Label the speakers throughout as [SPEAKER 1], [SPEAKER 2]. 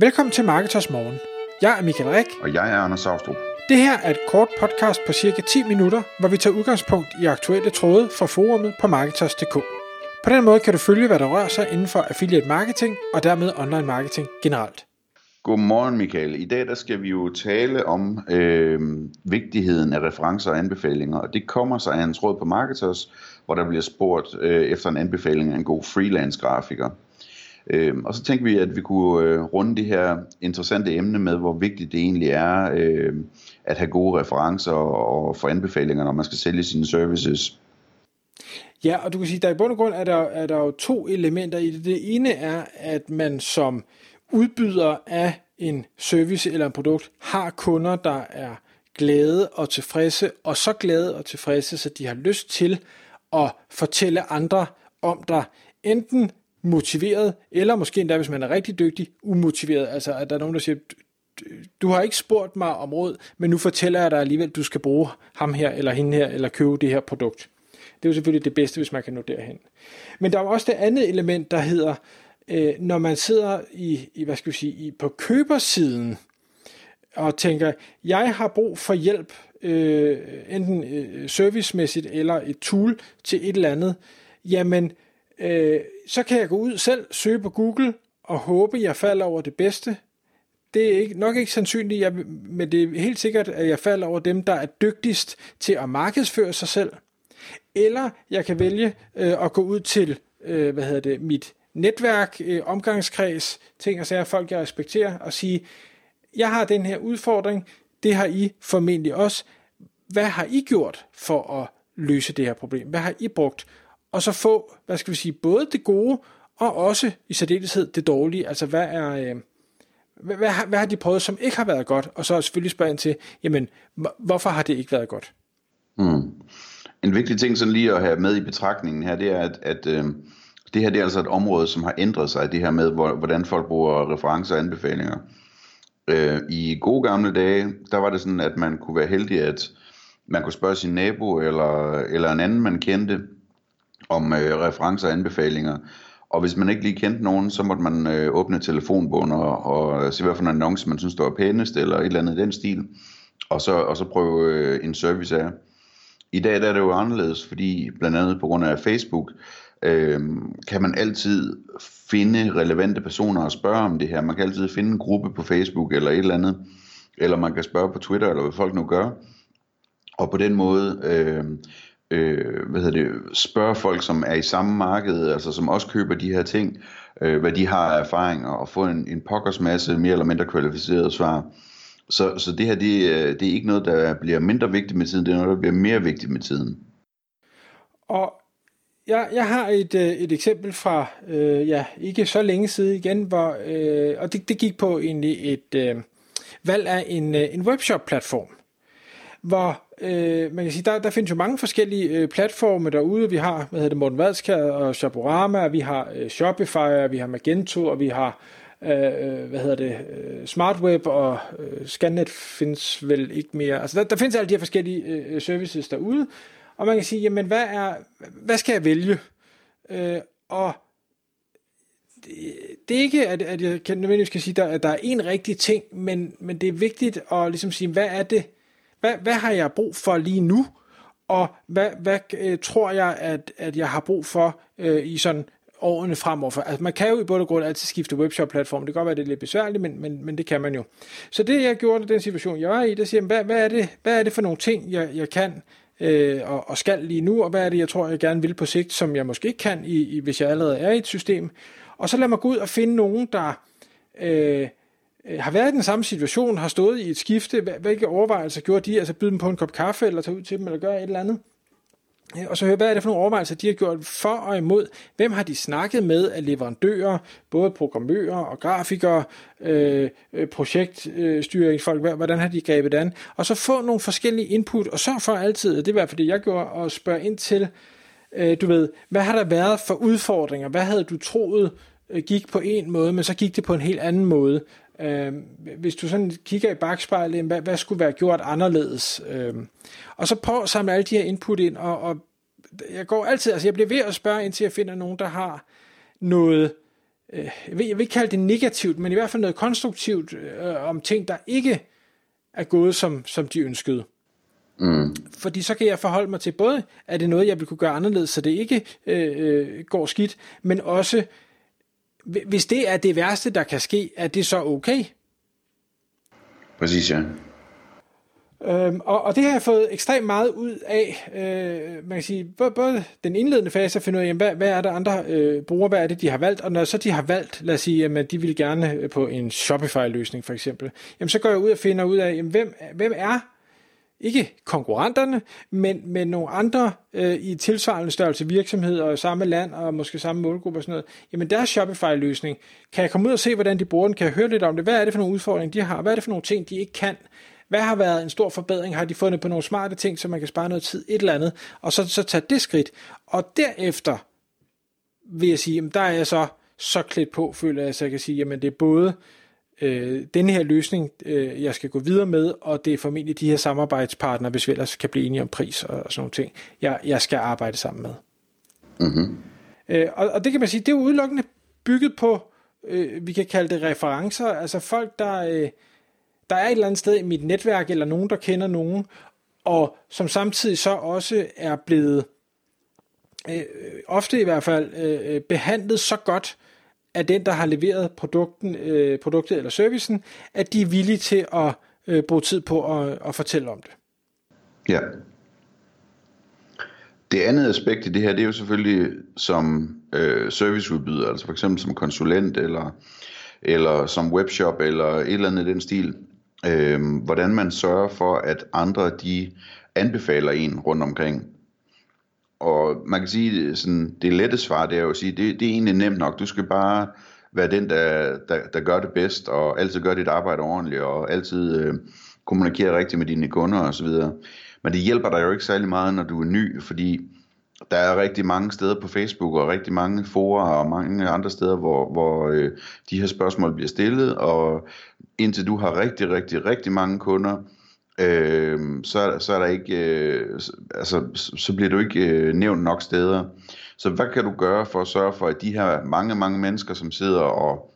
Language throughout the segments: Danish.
[SPEAKER 1] Velkommen til Marketers Morgen. Jeg er Michael Rik.
[SPEAKER 2] Og jeg er Anders Saustrup.
[SPEAKER 1] Det her er et kort podcast på cirka 10 minutter, hvor vi tager udgangspunkt i aktuelle tråde fra forumet på Marketers.dk. På den måde kan du følge, hvad der rører sig inden for affiliate marketing og dermed online marketing generelt.
[SPEAKER 2] Godmorgen Michael. I dag der skal vi jo tale om øh, vigtigheden af referencer og anbefalinger, og det kommer sig af en tråd på Marketers, hvor der bliver spurgt øh, efter en anbefaling af en god freelance-grafiker. Øh, og så tænkte vi, at vi kunne øh, runde det her interessante emne med, hvor vigtigt det egentlig er øh, at have gode referencer og få anbefalinger, når man skal sælge sine services.
[SPEAKER 1] Ja, og du kan sige, der i bund og grund er der, er der jo to elementer i det. Det ene er, at man som udbyder af en service eller en produkt har kunder, der er glade og tilfredse, og så glade og tilfredse, så de har lyst til at fortælle andre om dig, enten motiveret, eller måske endda, hvis man er rigtig dygtig, umotiveret. Altså, at der er nogen, der siger, du har ikke spurgt mig om råd, men nu fortæller jeg dig alligevel, at du skal bruge ham her, eller hende her, eller købe det her produkt. Det er jo selvfølgelig det bedste, hvis man kan nå derhen. Men der er også det andet element, der hedder, øh, når man sidder i, i hvad skal vi sige, i, på købersiden, og tænker, jeg har brug for hjælp, øh, enten øh, servicemæssigt eller et tool til et eller andet, jamen, øh, øh, så kan jeg gå ud selv, søge på Google og håbe, jeg falder over det bedste. Det er ikke, nok ikke sandsynligt, jeg, men det er helt sikkert, at jeg falder over dem, der er dygtigst til at markedsføre sig selv. Eller jeg kan vælge øh, at gå ud til øh, hvad hedder det, mit netværk, øh, omgangskreds, ting og sager, folk jeg respekterer, og sige, jeg har den her udfordring, det har I formentlig også. Hvad har I gjort for at løse det her problem? Hvad har I brugt? Og så få, hvad skal vi sige, både det gode, og også i særdeleshed det dårlige. Altså, hvad er... Øh, hvad, hvad, har, hvad har de prøvet, som ikke har været godt? Og så selvfølgelig spørge ind til, jamen, hvorfor har det ikke været godt?
[SPEAKER 2] Mm. En vigtig ting sådan lige at have med i betragtningen her, det er, at, at øh, det her det er altså et område, som har ændret sig, det her med, hvor, hvordan folk bruger referencer og anbefalinger. Øh, I gode gamle dage, der var det sådan, at man kunne være heldig, at man kunne spørge sin nabo eller, eller en anden, man kendte, om øh, referencer og anbefalinger. Og hvis man ikke lige kendte nogen, så måtte man øh, åbne telefonbogen og, og se, hvad for en annonce man synes, der var pænest, eller et eller andet i den stil, og så, og så prøve øh, en service af. I dag der er det jo anderledes, fordi blandt andet på grund af Facebook, øh, kan man altid finde relevante personer og spørge om det her. Man kan altid finde en gruppe på Facebook eller et eller andet, eller man kan spørge på Twitter, eller hvad folk nu gør. Og på den måde øh, øh, hvad hedder det, spørge folk, som er i samme marked, altså som også køber de her ting, øh, hvad de har af erfaringer, og få en, en pokkers masse mere eller mindre kvalificerede svar. Så, så det her, det, øh, det er ikke noget, der bliver mindre vigtigt med tiden, det er noget, der bliver mere vigtigt med tiden.
[SPEAKER 1] Og jeg, jeg har et, øh, et eksempel fra, øh, ja, ikke så længe siden igen, hvor, øh, og det, det gik på egentlig et øh, valg af en, øh, en webshop-platform hvor øh, man kan sige, der, der findes jo mange forskellige øh, platforme derude. Vi har, hvad hedder det, Morten Vadskær og Shaporama, vi har øh, Shopify, vi har Magento, og vi har, øh, øh, hvad hedder det, øh, SmartWeb, og øh, Scannet findes vel ikke mere. Altså, der, der findes alle de her forskellige øh, øh, services derude, og man kan sige, jamen, hvad, er, hvad skal jeg vælge? Øh, og det, det er ikke, at, at jeg kan nødvendigvis kan sige, at der er en rigtig ting, men, men det er vigtigt at ligesom sige, hvad er det, hvad, hvad har jeg brug for lige nu? Og hvad, hvad øh, tror jeg, at, at jeg har brug for øh, i sådan årene fremover. Altså man kan jo i bund og grund altid skifte webshop-platform. Det kan godt være, det er lidt besværligt, men, men, men det kan man jo. Så det jeg gjorde i den situation, jeg var i, det siger, hvad, hvad, er, det, hvad er det for nogle ting, jeg, jeg kan øh, og, og skal lige nu, og hvad er det, jeg tror, jeg gerne vil på sigt, som jeg måske ikke kan, i, i, hvis jeg allerede er i et system. Og så lad mig gå ud og finde nogen, der Øh, Øh, har været i den samme situation, har stået i et skifte, hvilke overvejelser gjorde de, altså byde dem på en kop kaffe, eller tage ud til dem, eller gøre et eller andet. Øh, og så høre, hvad er det for nogle overvejelser, de har gjort for og imod. Hvem har de snakket med af leverandører, både programmører og grafikere, øh, øh projektstyringsfolk, hvordan har de grebet an? Og så få nogle forskellige input, og så for altid, det er i hvert fald det, jeg gjorde, at spørge ind til, øh, du ved, hvad har der været for udfordringer? Hvad havde du troet øh, gik på en måde, men så gik det på en helt anden måde? Øh, hvis du sådan kigger i bagspejlet, hvad, hvad skulle være gjort anderledes? Øh, og så prøv at samle alle de her input ind, og, og jeg går altid, altså jeg bliver ved at spørge, indtil jeg finder nogen, der har noget øh, jeg, vil, jeg vil ikke kalde det negativt, men i hvert fald noget konstruktivt øh, om ting, der ikke er gået, som, som de ønskede. Mm. Fordi så kan jeg forholde mig til både, er det noget, jeg vil kunne gøre anderledes, så det ikke øh, øh går skidt, men også, hvis det er det værste, der kan ske, er det så okay?
[SPEAKER 2] Præcis, ja.
[SPEAKER 1] Øhm, og, og det har jeg fået ekstremt meget ud af, øh, man kan sige, både, både den indledende fase at finde ud af, jamen, hvad, hvad er der andre øh, brugere, hvad er det, de har valgt, og når så de har valgt, lad os sige, at de vil gerne på en Shopify-løsning for eksempel, jamen så går jeg ud og finder ud af, jamen, hvem, hvem er ikke konkurrenterne, men, men nogle andre øh, i tilsvarende størrelse virksomheder og samme land og måske samme målgruppe og sådan noget, jamen deres Shopify-løsning, kan jeg komme ud og se, hvordan de bruger den, kan jeg høre lidt om det, hvad er det for nogle udfordringer, de har, hvad er det for nogle ting, de ikke kan, hvad har været en stor forbedring? Har de fundet på nogle smarte ting, så man kan spare noget tid, et eller andet, og så, så tage det skridt. Og derefter vil jeg sige, jamen der er jeg så så klædt på, føler jeg, så jeg kan sige, jamen det er både øh, den her løsning, øh, jeg skal gå videre med, og det er formentlig de her samarbejdspartnere, hvis vi ellers kan blive enige om pris og, og sådan nogle ting, jeg, jeg skal arbejde sammen med. Mm-hmm. Øh, og, og det kan man sige, det er jo udelukkende bygget på, øh, vi kan kalde det referencer, altså folk, der, øh, der er et eller andet sted i mit netværk, eller nogen, der kender nogen, og som samtidig så også er blevet, øh, ofte i hvert fald, øh, behandlet så godt af den, der har leveret produkten, øh, produktet eller servicen, at de er villige til at øh, bruge tid på at, at fortælle om det.
[SPEAKER 2] Ja. Det andet aspekt i det her, det er jo selvfølgelig som øh, serviceudbyder, altså for eksempel som konsulent, eller, eller som webshop, eller et eller andet i den stil øh, hvordan man sørger for, at andre de anbefaler en rundt omkring. Og man kan sige, sådan, det lette svar, det er jo at sige, det, det er egentlig nemt nok. Du skal bare være den, der, der, der gør det bedst, og altid gør dit arbejde ordentligt, og altid øh, kommunikere rigtigt med dine kunder osv. Men det hjælper dig jo ikke særlig meget, når du er ny, fordi der er rigtig mange steder på Facebook, og rigtig mange forer, og mange andre steder, hvor, hvor øh, de her spørgsmål bliver stillet, og indtil du har rigtig, rigtig, rigtig mange kunder, øh, så, så er der ikke, øh, altså, så bliver du ikke øh, nævnt nok steder. Så hvad kan du gøre for at sørge for, at de her mange, mange mennesker, som sidder og,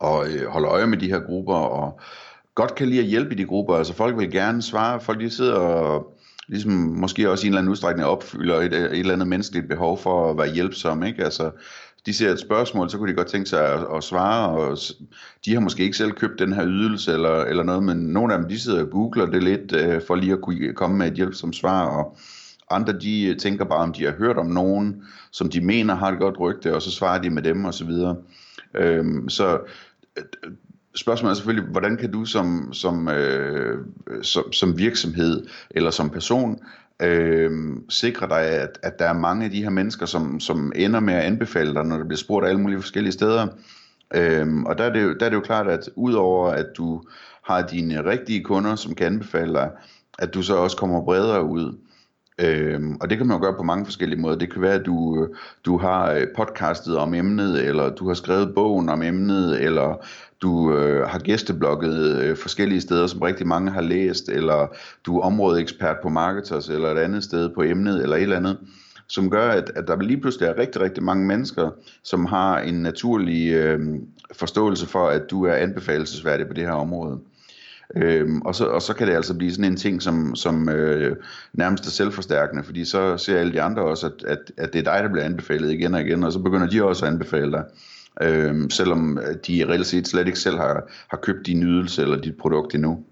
[SPEAKER 2] og øh, holder øje med de her grupper, og godt kan lide at hjælpe i de grupper, altså folk vil gerne svare, folk de sidder og ligesom måske også i en eller anden udstrækning opfylder et, øh, et eller andet menneskeligt behov for at være hjælpsom, ikke? Altså, de ser et spørgsmål, så kunne de godt tænke sig at, at svare, og de har måske ikke selv købt den her ydelse eller, eller noget, men nogle af dem, de sidder og googler det lidt, øh, for lige at kunne komme med et hjælp som svar, og andre, de øh, tænker bare, om de har hørt om nogen, som de mener har et godt rygte, og så svarer de med dem, og så videre. Øhm, så øh, spørgsmålet er selvfølgelig, hvordan kan du som, som, øh, som, som virksomhed eller som person øh, sikre dig, at, at der er mange af de her mennesker, som, som ender med at anbefale dig, når der bliver spurgt af alle mulige forskellige steder. Øhm, og der er, det jo, der er det jo klart, at udover at du har dine rigtige kunder, som kan anbefale dig, at du så også kommer bredere ud. Øhm, og det kan man jo gøre på mange forskellige måder. Det kan være, at du, du har øh, podcastet om emnet, eller du har skrevet bogen om emnet, eller du øh, har gæsteblogget øh, forskellige steder, som rigtig mange har læst, eller du er områdeekspert på Marketers, eller et andet sted på emnet, eller et eller andet, som gør, at, at der lige pludselig er rigtig, rigtig mange mennesker, som har en naturlig øh, forståelse for, at du er anbefalesværdig på det her område. Øhm, og, så, og så kan det altså blive sådan en ting, som, som øh, nærmest er selvforstærkende, fordi så ser alle de andre også, at, at, at det er dig, der bliver anbefalet igen og igen, og så begynder de også at anbefale dig Øhm, selvom øh, de reelt set slet ikke selv har, har købt din ydelse eller dit produkt endnu.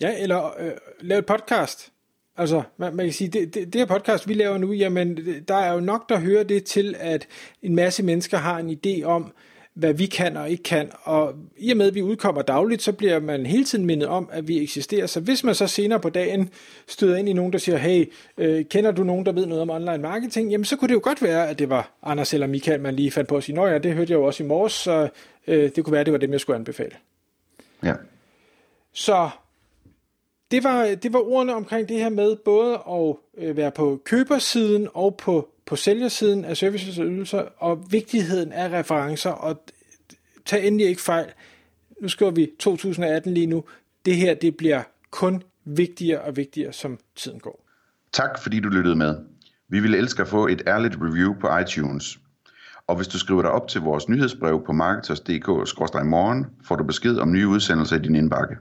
[SPEAKER 1] Ja, eller øh, lave et podcast. Altså, man, man kan sige, det, det, det her podcast, vi laver nu, jamen, der er jo nok, der hører det til, at en masse mennesker har en idé om, hvad vi kan og ikke kan. Og i og med, at vi udkommer dagligt, så bliver man hele tiden mindet om, at vi eksisterer. Så hvis man så senere på dagen støder ind i nogen, der siger, hey, øh, kender du nogen, der ved noget om online marketing? Jamen, så kunne det jo godt være, at det var Anders eller Michael, man lige fandt på at sige, nå ja, det hørte jeg jo også i morges, så øh, det kunne være, at det var dem, jeg skulle anbefale.
[SPEAKER 2] Ja.
[SPEAKER 1] Så det var, det var ordene omkring det her med både at øh, være på købersiden og på på sælgersiden af services og ydelser, og vigtigheden af referencer, og tag endelig ikke fejl. Nu skriver vi 2018 lige nu. Det her, det bliver kun vigtigere og vigtigere, som tiden går.
[SPEAKER 2] Tak fordi du lyttede med. Vi vil elske at få et ærligt review på iTunes. Og hvis du skriver dig op til vores nyhedsbrev på marketers.dk-morgen, får du besked om nye udsendelser i din indbakke.